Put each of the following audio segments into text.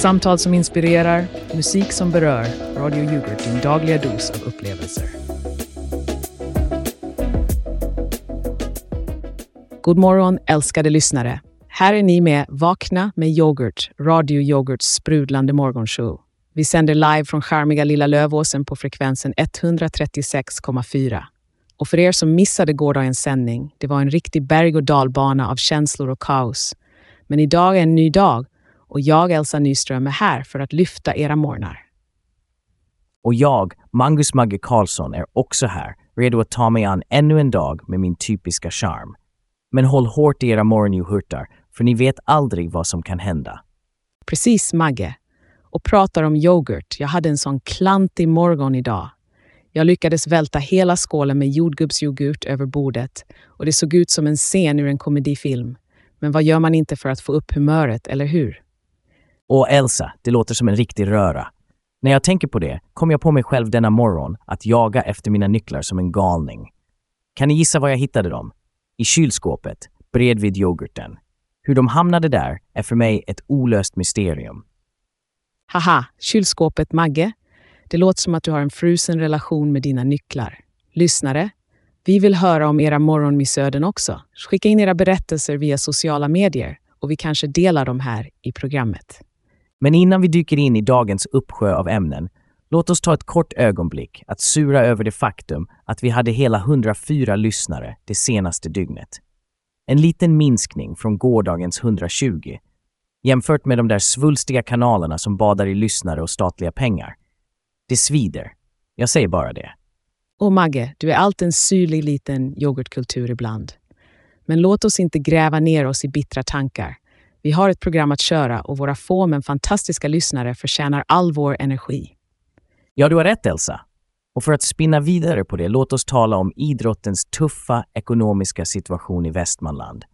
Samtal som inspirerar, musik som berör. Radio Yoghurt, din dagliga dos av upplevelser. God morgon älskade lyssnare. Här är ni med Vakna med yoghurt, Radio Yoghurts sprudlande morgonshow. Vi sänder live från charmiga Lilla Lövåsen på frekvensen 136,4. Och för er som missade gårdagens sändning, det var en riktig berg och dalbana av känslor och kaos. Men idag är en ny dag och jag, Elsa Nyström, är här för att lyfta era morgnar. Och jag, Mangus Magge Karlsson, är också här, redo att ta mig an ännu en dag med min typiska charm. Men håll hårt i era morgonyoghurtar, för ni vet aldrig vad som kan hända. Precis, Magge. Och pratar om yoghurt. Jag hade en sån klantig morgon idag. Jag lyckades välta hela skålen med jordgubbsyoghurt över bordet och det såg ut som en scen ur en komedifilm. Men vad gör man inte för att få upp humöret, eller hur? Och Elsa, det låter som en riktig röra. När jag tänker på det kom jag på mig själv denna morgon att jaga efter mina nycklar som en galning. Kan ni gissa var jag hittade dem? I kylskåpet, bredvid yoghurten. Hur de hamnade där är för mig ett olöst mysterium. Haha, kylskåpet Magge. Det låter som att du har en frusen relation med dina nycklar. Lyssnare, vi vill höra om era morgonmissöden också. Skicka in era berättelser via sociala medier och vi kanske delar dem här i programmet. Men innan vi dyker in i dagens uppsjö av ämnen, låt oss ta ett kort ögonblick att sura över det faktum att vi hade hela 104 lyssnare det senaste dygnet. En liten minskning från gårdagens 120, jämfört med de där svulstiga kanalerna som badar i lyssnare och statliga pengar. Det svider. Jag säger bara det. Och Magge, du är allt en syrlig liten yoghurtkultur ibland. Men låt oss inte gräva ner oss i bittra tankar. Vi har ett program att köra och våra få men fantastiska lyssnare förtjänar all vår energi. Ja, du har rätt Elsa. Och för att spinna vidare på det, låt oss tala om idrottens tuffa ekonomiska situation i Västmanland.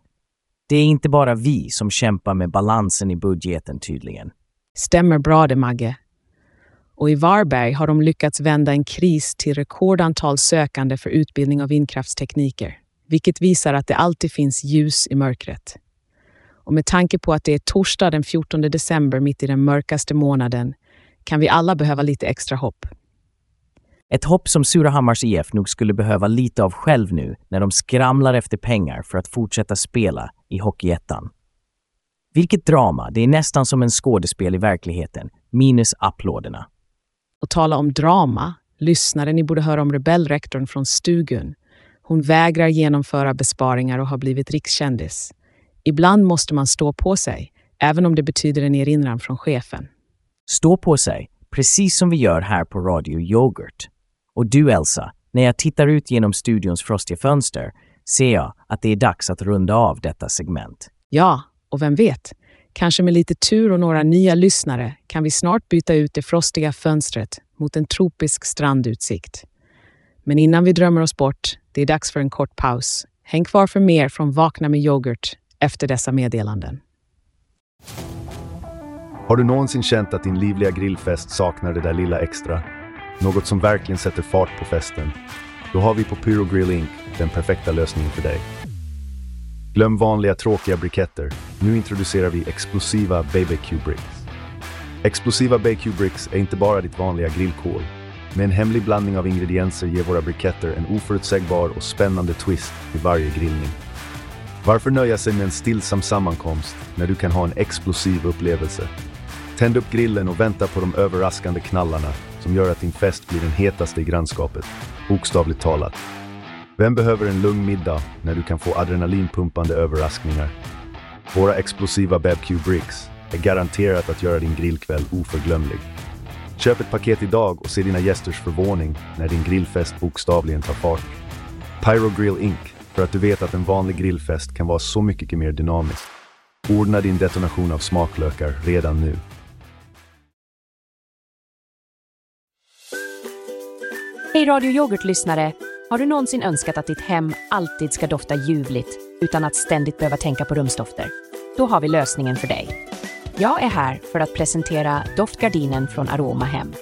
Det är inte bara vi som kämpar med balansen i budgeten tydligen. Stämmer bra det, Magge. Och i Varberg har de lyckats vända en kris till rekordantal sökande för utbildning av vindkraftstekniker, vilket visar att det alltid finns ljus i mörkret. Och med tanke på att det är torsdag den 14 december mitt i den mörkaste månaden kan vi alla behöva lite extra hopp. Ett hopp som Surahammars IF nog skulle behöva lite av själv nu när de skramlar efter pengar för att fortsätta spela i Hockeyettan. Vilket drama! Det är nästan som en skådespel i verkligheten, minus applåderna. Och tala om drama. Lyssnare, ni borde höra om rebellrektorn från Stugun. Hon vägrar genomföra besparingar och har blivit rikskändis. Ibland måste man stå på sig, även om det betyder en erinran från chefen. Stå på sig, precis som vi gör här på Radio Yoghurt. Och du Elsa, när jag tittar ut genom studions frostiga fönster ser jag att det är dags att runda av detta segment. Ja, och vem vet? Kanske med lite tur och några nya lyssnare kan vi snart byta ut det frostiga fönstret mot en tropisk strandutsikt. Men innan vi drömmer oss bort, det är dags för en kort paus. Häng kvar för mer från Vakna med yoghurt efter dessa meddelanden. Har du någonsin känt att din livliga grillfest saknar det där lilla extra? Något som verkligen sätter fart på festen? Då har vi på Pyro Grill Inc. den perfekta lösningen för dig. Glöm vanliga tråkiga briketter. Nu introducerar vi explosiva BBQ Bricks. Explosiva BBQ Bricks är inte bara ditt vanliga grillkol. Med en hemlig blandning av ingredienser ger våra briketter en oförutsägbar och spännande twist i varje grillning. Varför nöja sig med en stillsam sammankomst när du kan ha en explosiv upplevelse? Tänd upp grillen och vänta på de överraskande knallarna som gör att din fest blir den hetaste i grannskapet, bokstavligt talat. Vem behöver en lugn middag när du kan få adrenalinpumpande överraskningar? Våra explosiva BBQ Bricks är garanterat att göra din grillkväll oförglömlig. Köp ett paket idag och se dina gästers förvåning när din grillfest bokstavligen tar fart. Pyro Grill Inc. För att du vet att en vanlig grillfest kan vara så mycket mer dynamisk. Ordna din detonation av smaklökar redan nu. Hej Radio Yoghurt-lyssnare! Har du någonsin önskat att ditt hem alltid ska dofta ljuvligt utan att ständigt behöva tänka på rumsdofter? Då har vi lösningen för dig. Jag är här för att presentera doftgardinen från Aroma Hem.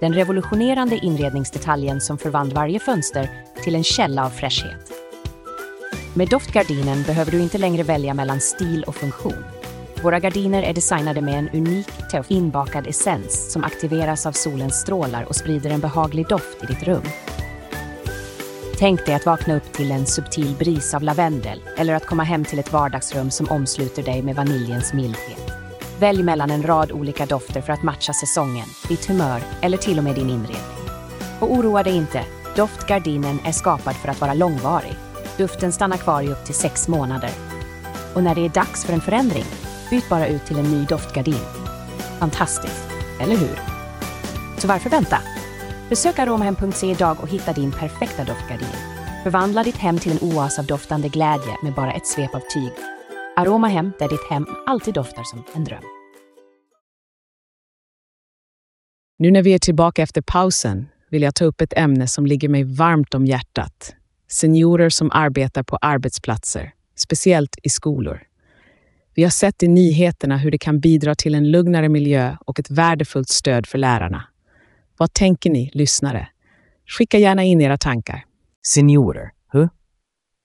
Den revolutionerande inredningsdetaljen som förvandlar varje fönster till en källa av fräschhet. Med doftgardinen behöver du inte längre välja mellan stil och funktion. Våra gardiner är designade med en unik inbakad essens som aktiveras av solens strålar och sprider en behaglig doft i ditt rum. Tänk dig att vakna upp till en subtil bris av lavendel eller att komma hem till ett vardagsrum som omsluter dig med vaniljens mildhet. Välj mellan en rad olika dofter för att matcha säsongen, ditt humör eller till och med din inredning. Och oroa dig inte, doftgardinen är skapad för att vara långvarig. Duften stannar kvar i upp till sex månader. Och när det är dags för en förändring, byt bara ut till en ny doftgardin. Fantastiskt, eller hur? Så varför vänta? Besök aromahem.se idag och hitta din perfekta doftgardin. Förvandla ditt hem till en oas av doftande glädje med bara ett svep av tyg. Aromahem, där ditt hem alltid doftar som en dröm. Nu när vi är tillbaka efter pausen vill jag ta upp ett ämne som ligger mig varmt om hjärtat. Seniorer som arbetar på arbetsplatser, speciellt i skolor. Vi har sett i nyheterna hur det kan bidra till en lugnare miljö och ett värdefullt stöd för lärarna. Vad tänker ni, lyssnare? Skicka gärna in era tankar. Seniorer, huh?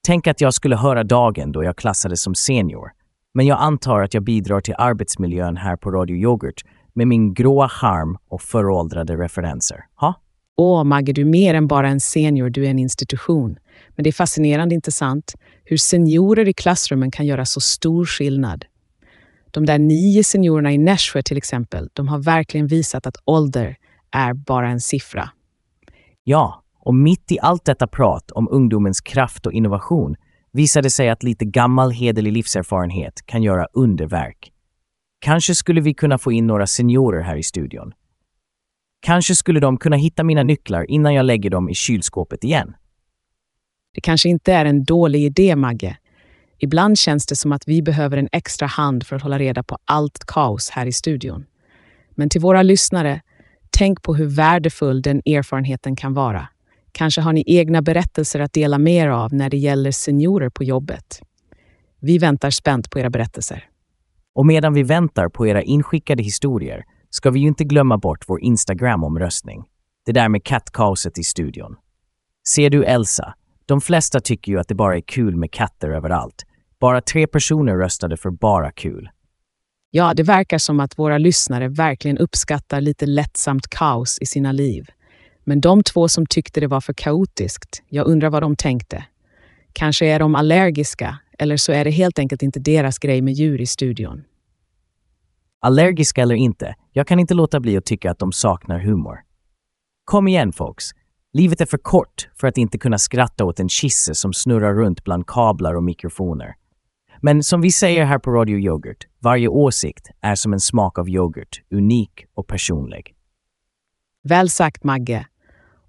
Tänk att jag skulle höra dagen då jag klassades som senior. Men jag antar att jag bidrar till arbetsmiljön här på Radio Yoghurt med min gråa charm och föråldrade referenser. Ha? Åh, Magge, du är mer än bara en senior, du är en institution. Men det är fascinerande inte sant, hur seniorer i klassrummen kan göra så stor skillnad. De där nio seniorerna i Nässjö till exempel, de har verkligen visat att ålder är bara en siffra. Ja, och mitt i allt detta prat om ungdomens kraft och innovation visade det sig att lite gammal hederlig livserfarenhet kan göra underverk. Kanske skulle vi kunna få in några seniorer här i studion. Kanske skulle de kunna hitta mina nycklar innan jag lägger dem i kylskåpet igen. Det kanske inte är en dålig idé, Magge. Ibland känns det som att vi behöver en extra hand för att hålla reda på allt kaos här i studion. Men till våra lyssnare, tänk på hur värdefull den erfarenheten kan vara. Kanske har ni egna berättelser att dela med er av när det gäller seniorer på jobbet. Vi väntar spänt på era berättelser. Och medan vi väntar på era inskickade historier ska vi ju inte glömma bort vår Instagram-omröstning. Det där med kattkaoset i studion. Ser du Elsa? De flesta tycker ju att det bara är kul med katter överallt. Bara tre personer röstade för bara kul. Ja, det verkar som att våra lyssnare verkligen uppskattar lite lättsamt kaos i sina liv. Men de två som tyckte det var för kaotiskt, jag undrar vad de tänkte. Kanske är de allergiska, eller så är det helt enkelt inte deras grej med djur i studion. Allergiska eller inte, jag kan inte låta bli att tycka att de saknar humor. Kom igen folks! Livet är för kort för att inte kunna skratta åt en kisse som snurrar runt bland kablar och mikrofoner. Men som vi säger här på Radio Yoghurt, varje åsikt är som en smak av yoghurt, unik och personlig. Väl sagt, Magge.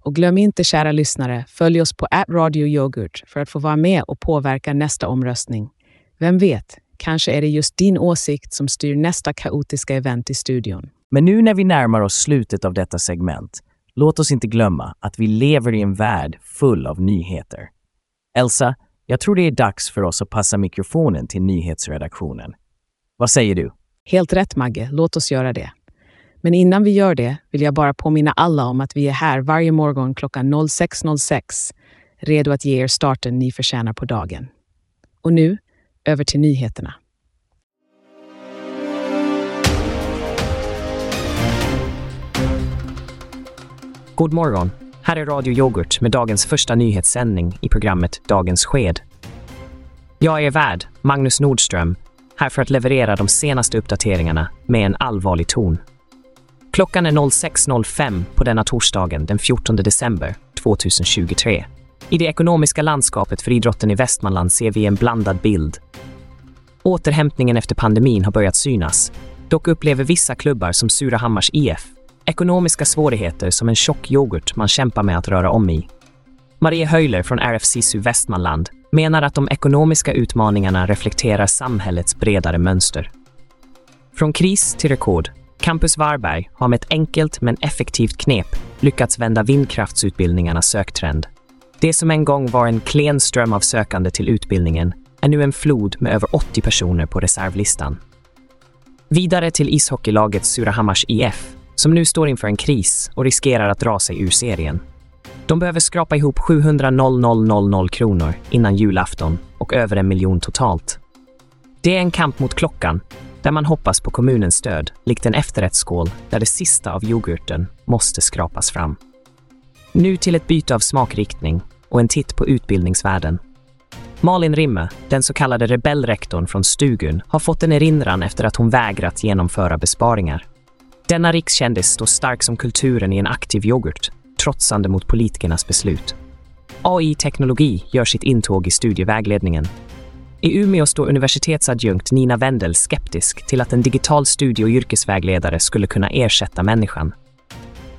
Och glöm inte, kära lyssnare, följ oss på Radio Yoghurt för att få vara med och påverka nästa omröstning. Vem vet, kanske är det just din åsikt som styr nästa kaotiska event i studion. Men nu när vi närmar oss slutet av detta segment, låt oss inte glömma att vi lever i en värld full av nyheter. Elsa, jag tror det är dags för oss att passa mikrofonen till nyhetsredaktionen. Vad säger du? Helt rätt, Magge. Låt oss göra det. Men innan vi gör det vill jag bara påminna alla om att vi är här varje morgon klockan 06.06, redo att ge er starten ni förtjänar på dagen. Och nu, över till nyheterna. God morgon! Här är Radio Yoghurt med dagens första nyhetssändning i programmet Dagens sked. Jag är värd, Magnus Nordström, här för att leverera de senaste uppdateringarna med en allvarlig ton. Klockan är 06.05 på denna torsdagen den 14 december 2023. I det ekonomiska landskapet för idrotten i Västmanland ser vi en blandad bild. Återhämtningen efter pandemin har börjat synas. Dock upplever vissa klubbar som Surahammars IF ekonomiska svårigheter som en tjock yoghurt man kämpar med att röra om i. Marie Höjler från RFSISU Västmanland menar att de ekonomiska utmaningarna reflekterar samhällets bredare mönster. Från kris till rekord Campus Varberg har med ett enkelt men effektivt knep lyckats vända vindkraftsutbildningarnas söktrend. Det som en gång var en klen ström av sökande till utbildningen är nu en flod med över 80 personer på reservlistan. Vidare till ishockeylaget Surahammars IF, som nu står inför en kris och riskerar att dra sig ur serien. De behöver skrapa ihop 700 000 kronor innan julafton och över en miljon totalt. Det är en kamp mot klockan där man hoppas på kommunens stöd, likt en efterrättsskål där det sista av yoghurten måste skrapas fram. Nu till ett byte av smakriktning och en titt på utbildningsvärlden. Malin Rimme, den så kallade rebellrektorn från Stugun, har fått en erinran efter att hon vägrat genomföra besparingar. Denna rikskändis står stark som kulturen i en aktiv yoghurt, trotsande mot politikernas beslut. AI-teknologi gör sitt intåg i studievägledningen. I Umeå står universitetsadjunkt Nina Wendel skeptisk till att en digital studie och yrkesvägledare skulle kunna ersätta människan.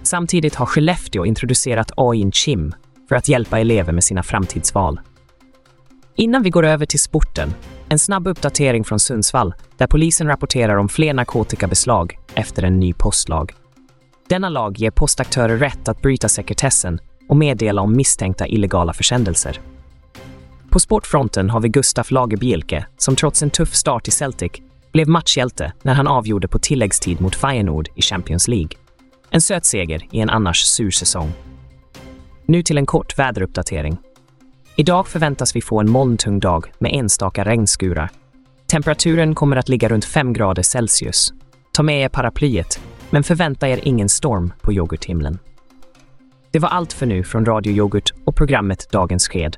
Samtidigt har Skellefteå introducerat AI Chim för att hjälpa elever med sina framtidsval. Innan vi går över till sporten, en snabb uppdatering från Sundsvall där polisen rapporterar om fler narkotikabeslag efter en ny postlag. Denna lag ger postaktörer rätt att bryta sekretessen och meddela om misstänkta illegala försändelser. På sportfronten har vi Gustaf Lagerbielke som trots en tuff start i Celtic blev matchhjälte när han avgjorde på tilläggstid mot Feyenoord i Champions League. En söt seger i en annars sur säsong. Nu till en kort väderuppdatering. Idag förväntas vi få en molntung dag med enstaka regnskurar. Temperaturen kommer att ligga runt 5 grader Celsius. Ta med er paraplyet, men förvänta er ingen storm på yoghurthimlen. Det var allt för nu från Radio Yoghurt och programmet Dagens sked.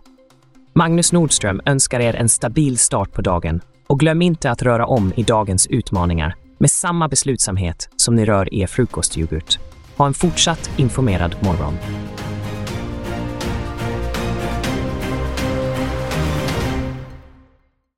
Magnus Nordström önskar er en stabil start på dagen och glöm inte att röra om i dagens utmaningar med samma beslutsamhet som ni rör er frukostyoghurt. Ha en fortsatt informerad morgon.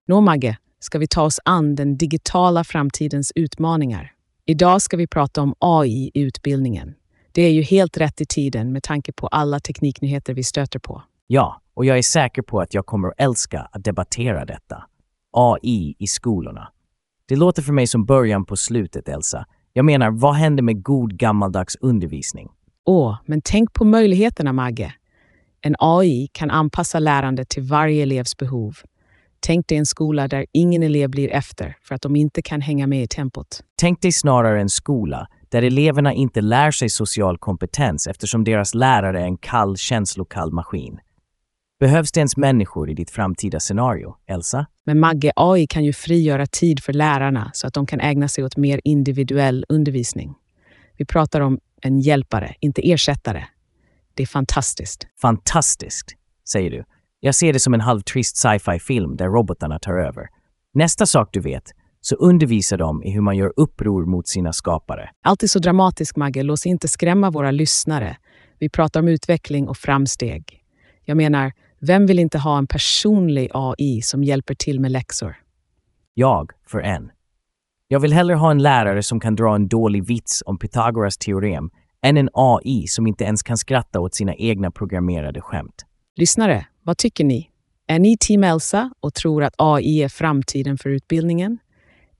Nå Magge, ska vi ta oss an den digitala framtidens utmaningar. Idag ska vi prata om AI i utbildningen. Det är ju helt rätt i tiden med tanke på alla tekniknyheter vi stöter på. Ja, och jag är säker på att jag kommer att älska att debattera detta. AI i skolorna. Det låter för mig som början på slutet, Elsa. Jag menar, vad händer med god gammaldags undervisning? Åh, men tänk på möjligheterna, Magge. En AI kan anpassa lärandet till varje elevs behov. Tänk dig en skola där ingen elev blir efter för att de inte kan hänga med i tempot. Tänk dig snarare en skola där eleverna inte lär sig social kompetens eftersom deras lärare är en kall, känslokall maskin. Behövs det ens människor i ditt framtida scenario, Elsa? Men Magge, AI kan ju frigöra tid för lärarna så att de kan ägna sig åt mer individuell undervisning. Vi pratar om en hjälpare, inte ersättare. Det är fantastiskt. Fantastiskt, säger du. Jag ser det som en halvtrist sci-fi-film där robotarna tar över. Nästa sak du vet, så undervisar de i hur man gör uppror mot sina skapare. Alltid så dramatisk, Magge. Låt inte skrämma våra lyssnare. Vi pratar om utveckling och framsteg. Jag menar, vem vill inte ha en personlig AI som hjälper till med läxor? Jag, för en. Jag vill hellre ha en lärare som kan dra en dålig vits om Pythagoras teorem än en AI som inte ens kan skratta åt sina egna programmerade skämt. Lyssnare, vad tycker ni? Är ni team Elsa och tror att AI är framtiden för utbildningen?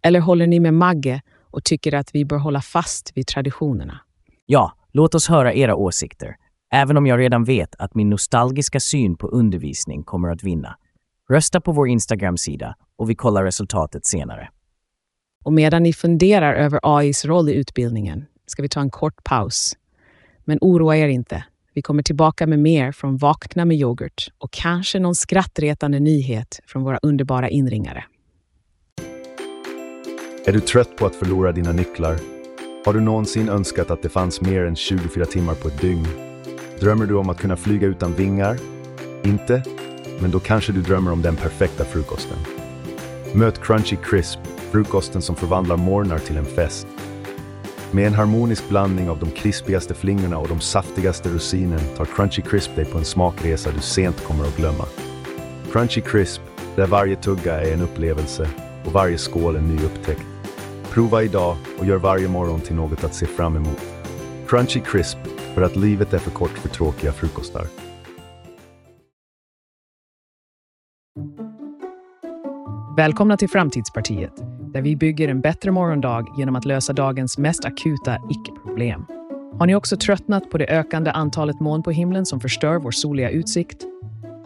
Eller håller ni med Magge och tycker att vi bör hålla fast vid traditionerna? Ja, låt oss höra era åsikter. Även om jag redan vet att min nostalgiska syn på undervisning kommer att vinna. Rösta på vår Instagram-sida och vi kollar resultatet senare. Och medan ni funderar över AIs roll i utbildningen ska vi ta en kort paus. Men oroa er inte. Vi kommer tillbaka med mer från Vakna med yoghurt och kanske någon skrattretande nyhet från våra underbara inringare. Är du trött på att förlora dina nycklar? Har du någonsin önskat att det fanns mer än 24 timmar på ett dygn? Drömmer du om att kunna flyga utan vingar? Inte? Men då kanske du drömmer om den perfekta frukosten. Möt Crunchy Crisp, frukosten som förvandlar morgnar till en fest. Med en harmonisk blandning av de krispigaste flingorna och de saftigaste russinen tar Crunchy Crisp dig på en smakresa du sent kommer att glömma. Crunchy Crisp, där varje tugga är en upplevelse och varje skål en ny upptäckt. Prova idag och gör varje morgon till något att se fram emot. Crunchy Crisp, för att livet är för kort för tråkiga frukostar. Välkomna till Framtidspartiet, där vi bygger en bättre morgondag genom att lösa dagens mest akuta icke-problem. Har ni också tröttnat på det ökande antalet moln på himlen som förstör vår soliga utsikt?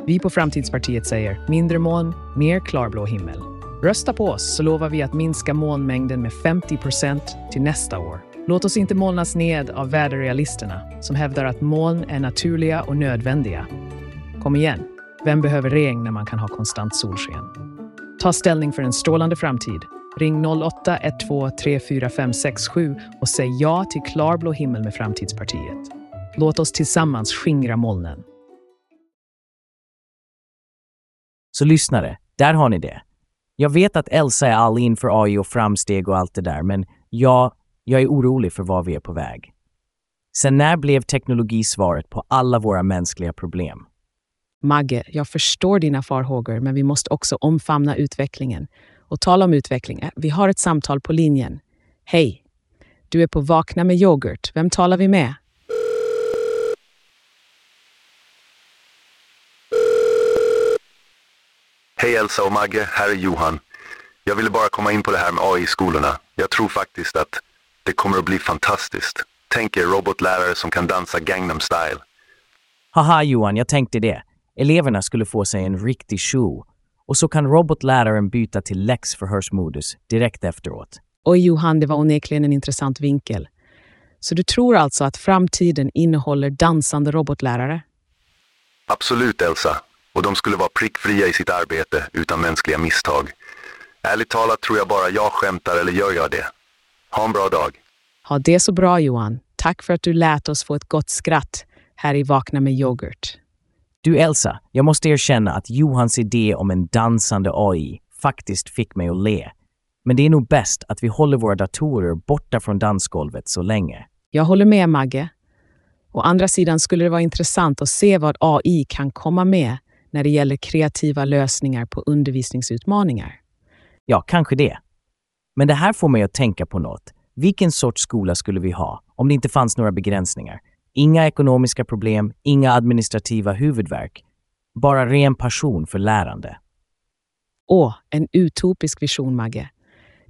Vi på Framtidspartiet säger mindre moln, mer klarblå himmel. Rösta på oss så lovar vi att minska molnmängden med 50% till nästa år. Låt oss inte molnas ned av väderrealisterna som hävdar att moln är naturliga och nödvändiga. Kom igen, vem behöver regn när man kan ha konstant solsken? Ta ställning för en strålande framtid Ring 0812 34567 och säg ja till klarblå himmel med Framtidspartiet. Låt oss tillsammans skingra molnen. Så lyssnare, där har ni det. Jag vet att Elsa är all in för AI och framsteg och allt det där, men jag, jag är orolig för var vi är på väg. Sen när blev teknologi svaret på alla våra mänskliga problem? Magge, jag förstår dina farhågor, men vi måste också omfamna utvecklingen. Och tala om utveckling, vi har ett samtal på linjen. Hej! Du är på Vakna med yoghurt. Vem talar vi med? Hej Elsa och Magge, här är Johan. Jag ville bara komma in på det här med AI i skolorna. Jag tror faktiskt att det kommer att bli fantastiskt. Tänk er robotlärare som kan dansa Gangnam style. Haha Johan, jag tänkte det. Eleverna skulle få sig en riktig show. Och så kan robotläraren byta till läxförhörsmodus direkt efteråt. Oj Johan, det var onekligen en intressant vinkel. Så du tror alltså att framtiden innehåller dansande robotlärare? Absolut Elsa. Och de skulle vara prickfria i sitt arbete utan mänskliga misstag. Ärligt talat tror jag bara jag skämtar eller gör jag det. Ha en bra dag. Ha det så bra Johan. Tack för att du lät oss få ett gott skratt här i Vakna med yoghurt. Du Elsa, jag måste erkänna att Johans idé om en dansande AI faktiskt fick mig att le. Men det är nog bäst att vi håller våra datorer borta från dansgolvet så länge. Jag håller med Magge. Å andra sidan skulle det vara intressant att se vad AI kan komma med när det gäller kreativa lösningar på undervisningsutmaningar. Ja, kanske det. Men det här får mig att tänka på något. Vilken sorts skola skulle vi ha om det inte fanns några begränsningar? Inga ekonomiska problem, inga administrativa huvudvärk. Bara ren passion för lärande. Åh, en utopisk vision, Magge.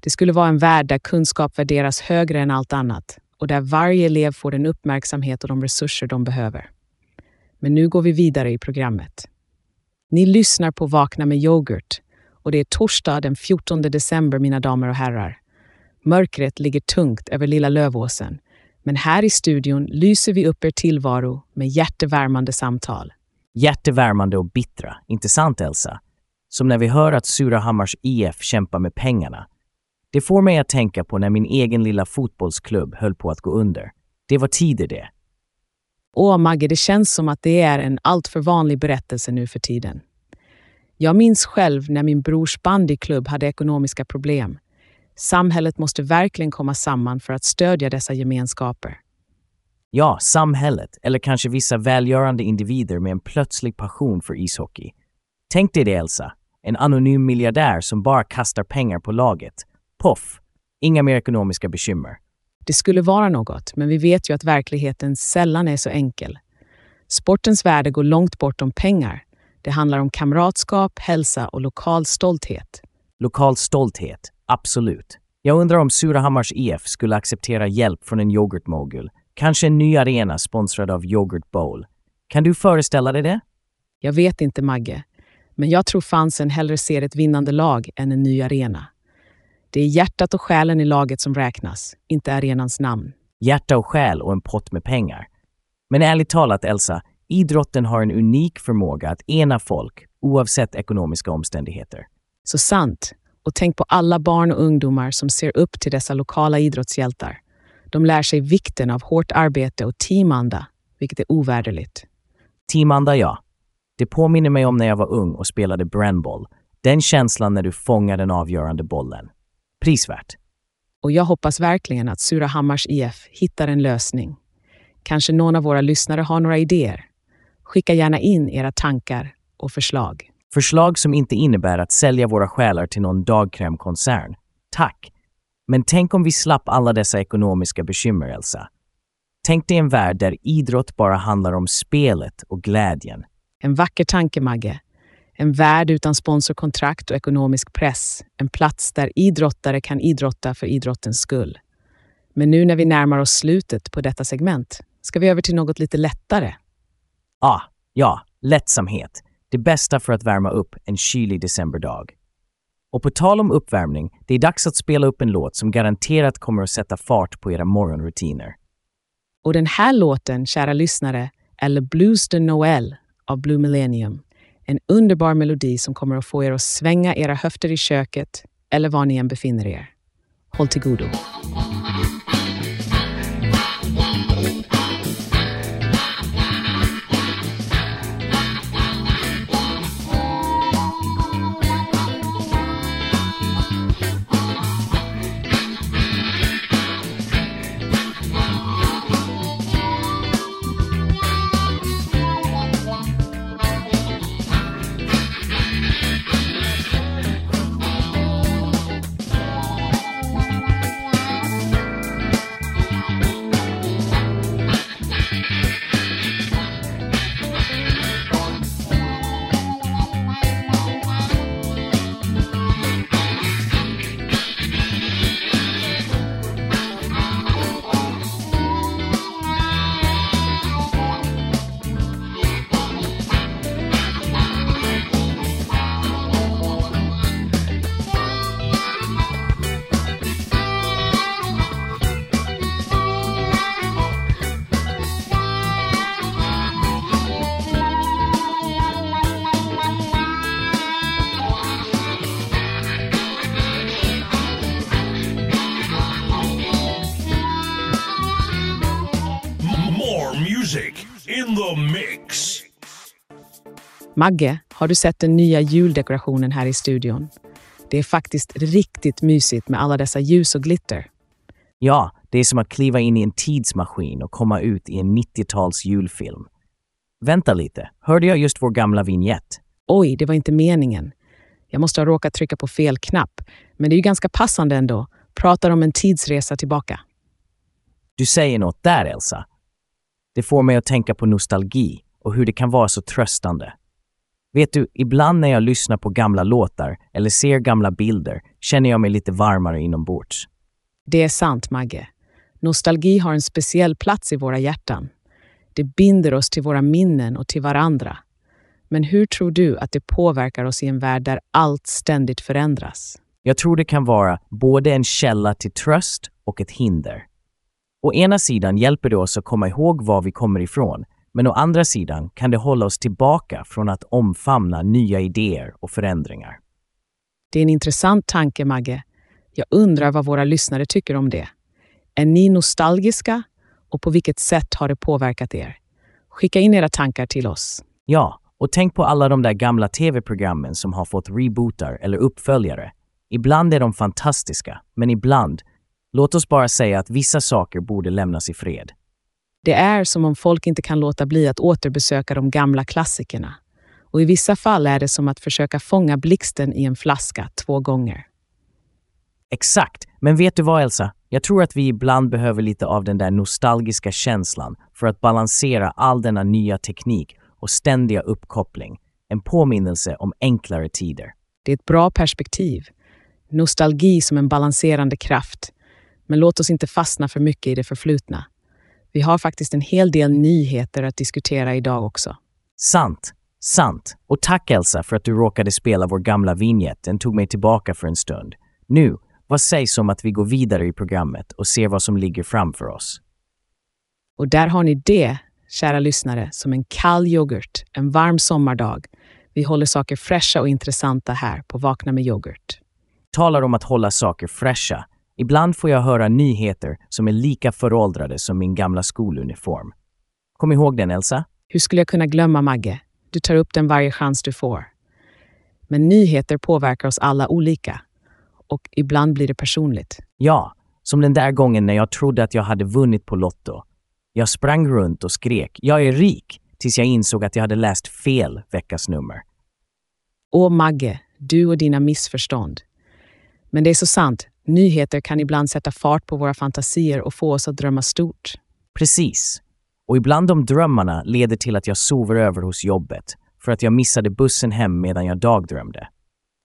Det skulle vara en värld där kunskap värderas högre än allt annat och där varje elev får den uppmärksamhet och de resurser de behöver. Men nu går vi vidare i programmet. Ni lyssnar på Vakna med yoghurt och det är torsdag den 14 december, mina damer och herrar. Mörkret ligger tungt över Lilla Lövåsen, men här i studion lyser vi upp er tillvaro med hjärtevärmande samtal. Hjärtevärmande och bittra, inte sant Elsa? Som när vi hör att Surahammars IF kämpar med pengarna. Det får mig att tänka på när min egen lilla fotbollsklubb höll på att gå under. Det var tider det. Åh, Magge, det känns som att det är en alltför vanlig berättelse nu för tiden. Jag minns själv när min brors bandyklubb hade ekonomiska problem. Samhället måste verkligen komma samman för att stödja dessa gemenskaper. Ja, samhället, eller kanske vissa välgörande individer med en plötslig passion för ishockey. Tänk dig det, Elsa. En anonym miljardär som bara kastar pengar på laget. Poff! Inga mer ekonomiska bekymmer. Det skulle vara något, men vi vet ju att verkligheten sällan är så enkel. Sportens värde går långt bortom pengar. Det handlar om kamratskap, hälsa och lokal stolthet. Lokal stolthet, absolut. Jag undrar om Surahammars IF skulle acceptera hjälp från en yoghurtmogul. Kanske en ny arena sponsrad av Yoghurt Bowl. Kan du föreställa dig det? Jag vet inte, Magge, men jag tror fansen hellre ser ett vinnande lag än en ny arena. Det är hjärtat och själen i laget som räknas, inte arenans namn. Hjärta och själ och en pott med pengar. Men ärligt talat, Elsa, idrotten har en unik förmåga att ena folk, oavsett ekonomiska omständigheter. Så sant. Och tänk på alla barn och ungdomar som ser upp till dessa lokala idrottshjältar. De lär sig vikten av hårt arbete och teamanda, vilket är ovärderligt. Teamanda, ja. Det påminner mig om när jag var ung och spelade brandboll. Den känslan när du fångar den avgörande bollen. Prisvärt. Och jag hoppas verkligen att Surahammars IF hittar en lösning. Kanske någon av våra lyssnare har några idéer. Skicka gärna in era tankar och förslag. Förslag som inte innebär att sälja våra själar till någon dagkrämkoncern. Tack! Men tänk om vi slapp alla dessa ekonomiska bekymmer, Elsa. Tänk dig en värld där idrott bara handlar om spelet och glädjen. En vacker tanke, Magge. En värld utan sponsorkontrakt och ekonomisk press. En plats där idrottare kan idrotta för idrottens skull. Men nu när vi närmar oss slutet på detta segment ska vi över till något lite lättare. Ah, ja, lättsamhet. Det bästa för att värma upp en kylig decemberdag. Och på tal om uppvärmning, det är dags att spela upp en låt som garanterat kommer att sätta fart på era morgonrutiner. Och den här låten, kära lyssnare, är Le Blues de Noël av Blue Millennium. En underbar melodi som kommer att få er att svänga era höfter i köket, eller var ni än befinner er. Håll till godo. Magge, har du sett den nya juldekorationen här i studion? Det är faktiskt riktigt mysigt med alla dessa ljus och glitter. Ja, det är som att kliva in i en tidsmaskin och komma ut i en 90-tals julfilm. Vänta lite, hörde jag just vår gamla vignett? Oj, det var inte meningen. Jag måste ha råkat trycka på fel knapp. Men det är ju ganska passande ändå. Pratar om en tidsresa tillbaka. Du säger något där, Elsa. Det får mig att tänka på nostalgi och hur det kan vara så tröstande. Vet du, ibland när jag lyssnar på gamla låtar eller ser gamla bilder känner jag mig lite varmare inombords. Det är sant, Magge. Nostalgi har en speciell plats i våra hjärtan. Det binder oss till våra minnen och till varandra. Men hur tror du att det påverkar oss i en värld där allt ständigt förändras? Jag tror det kan vara både en källa till tröst och ett hinder. Å ena sidan hjälper det oss att komma ihåg var vi kommer ifrån, men å andra sidan kan det hålla oss tillbaka från att omfamna nya idéer och förändringar. Det är en intressant tanke, Magge. Jag undrar vad våra lyssnare tycker om det. Är ni nostalgiska? Och på vilket sätt har det påverkat er? Skicka in era tankar till oss. Ja, och tänk på alla de där gamla tv-programmen som har fått rebootar eller uppföljare. Ibland är de fantastiska, men ibland, låt oss bara säga att vissa saker borde lämnas i fred. Det är som om folk inte kan låta bli att återbesöka de gamla klassikerna. Och i vissa fall är det som att försöka fånga blixten i en flaska två gånger. Exakt, men vet du vad Elsa? Jag tror att vi ibland behöver lite av den där nostalgiska känslan för att balansera all denna nya teknik och ständiga uppkoppling. En påminnelse om enklare tider. Det är ett bra perspektiv. Nostalgi som en balanserande kraft. Men låt oss inte fastna för mycket i det förflutna. Vi har faktiskt en hel del nyheter att diskutera idag också. Sant, sant. Och tack Elsa för att du råkade spela vår gamla vignett. Den tog mig tillbaka för en stund. Nu, vad sägs om att vi går vidare i programmet och ser vad som ligger framför oss? Och där har ni det, kära lyssnare, som en kall yoghurt en varm sommardag. Vi håller saker fräscha och intressanta här på Vakna med yoghurt. Talar om att hålla saker fräscha. Ibland får jag höra nyheter som är lika föråldrade som min gamla skoluniform. Kom ihåg den, Elsa? Hur skulle jag kunna glömma Magge? Du tar upp den varje chans du får. Men nyheter påverkar oss alla olika. Och ibland blir det personligt. Ja, som den där gången när jag trodde att jag hade vunnit på Lotto. Jag sprang runt och skrek “Jag är rik” tills jag insåg att jag hade läst fel veckas nummer. Åh Magge, du och dina missförstånd. Men det är så sant. Nyheter kan ibland sätta fart på våra fantasier och få oss att drömma stort. Precis. Och ibland de drömmarna leder till att jag sover över hos jobbet för att jag missade bussen hem medan jag dagdrömde.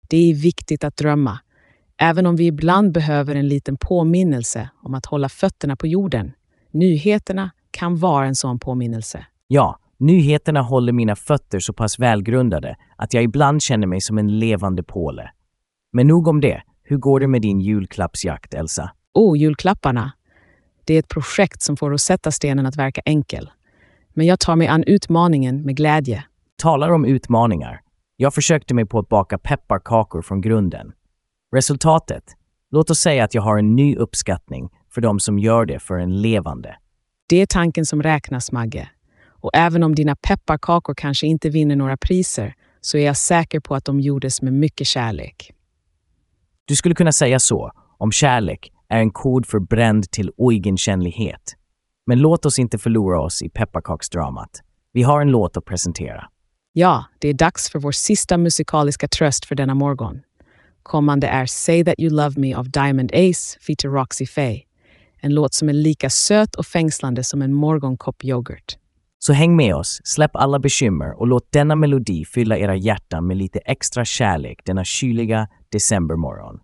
Det är viktigt att drömma, även om vi ibland behöver en liten påminnelse om att hålla fötterna på jorden. Nyheterna kan vara en sån påminnelse. Ja, nyheterna håller mina fötter så pass välgrundade att jag ibland känner mig som en levande påle. Men nog om det. Hur går det med din julklappsjakt, Elsa? Oh, julklapparna. Det är ett projekt som får Rosetta-stenen att verka enkel. Men jag tar mig an utmaningen med glädje. Talar om utmaningar. Jag försökte mig på att baka pepparkakor från grunden. Resultatet? Låt oss säga att jag har en ny uppskattning för de som gör det för en levande. Det är tanken som räknas, Magge. Och även om dina pepparkakor kanske inte vinner några priser så är jag säker på att de gjordes med mycket kärlek. Du skulle kunna säga så om kärlek är en kod för bränd till oigenkännlighet. Men låt oss inte förlora oss i pepparkaksdramat. Vi har en låt att presentera. Ja, det är dags för vår sista musikaliska tröst för denna morgon. Kommande är Say That You Love Me av Diamond Ace feature Roxy Faye. En låt som är lika söt och fängslande som en morgonkopp yoghurt. Så häng med oss, släpp alla bekymmer och låt denna melodi fylla era hjärtan med lite extra kärlek denna kyliga decembermorgon.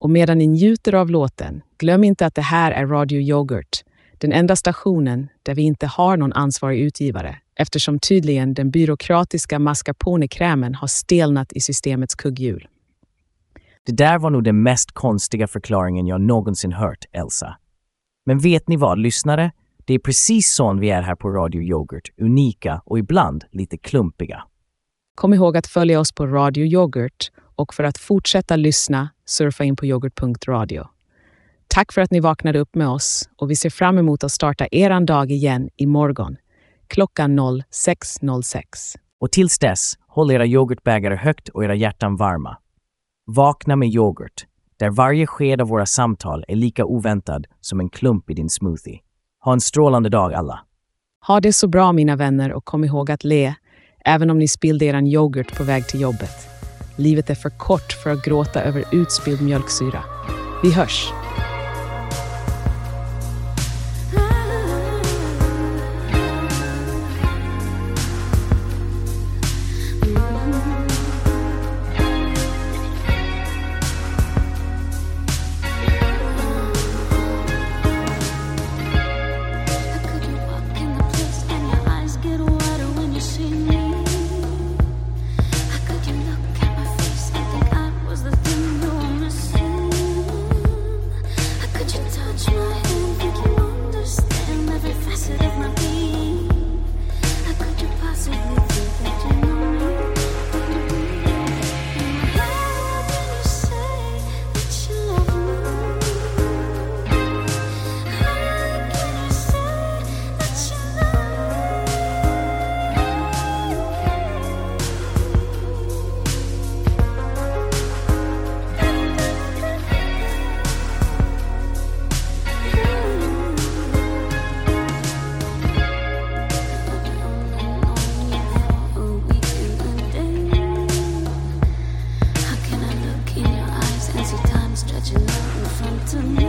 Och medan ni njuter av låten, glöm inte att det här är Radio Yoghurt, den enda stationen där vi inte har någon ansvarig utgivare eftersom tydligen den byråkratiska mascarpone-krämen har stelnat i systemets kugghjul. Det där var nog den mest konstiga förklaringen jag någonsin hört, Elsa. Men vet ni vad, lyssnare? Det är precis sån vi är här på Radio Yoghurt, unika och ibland lite klumpiga. Kom ihåg att följa oss på Radio Yoghurt och för att fortsätta lyssna, surfa in på yoghurt.radio. Tack för att ni vaknade upp med oss och vi ser fram emot att starta eran dag igen imorgon klockan 06.06. Och tills dess, håll era yoghurtbägare högt och era hjärtan varma. Vakna med yoghurt, där varje sked av våra samtal är lika oväntad som en klump i din smoothie. Ha en strålande dag alla! Ha det så bra mina vänner och kom ihåg att le, även om ni spillde eran yoghurt på väg till jobbet. Livet är för kort för att gråta över utspilld mjölksyra. Vi hörs! Of me?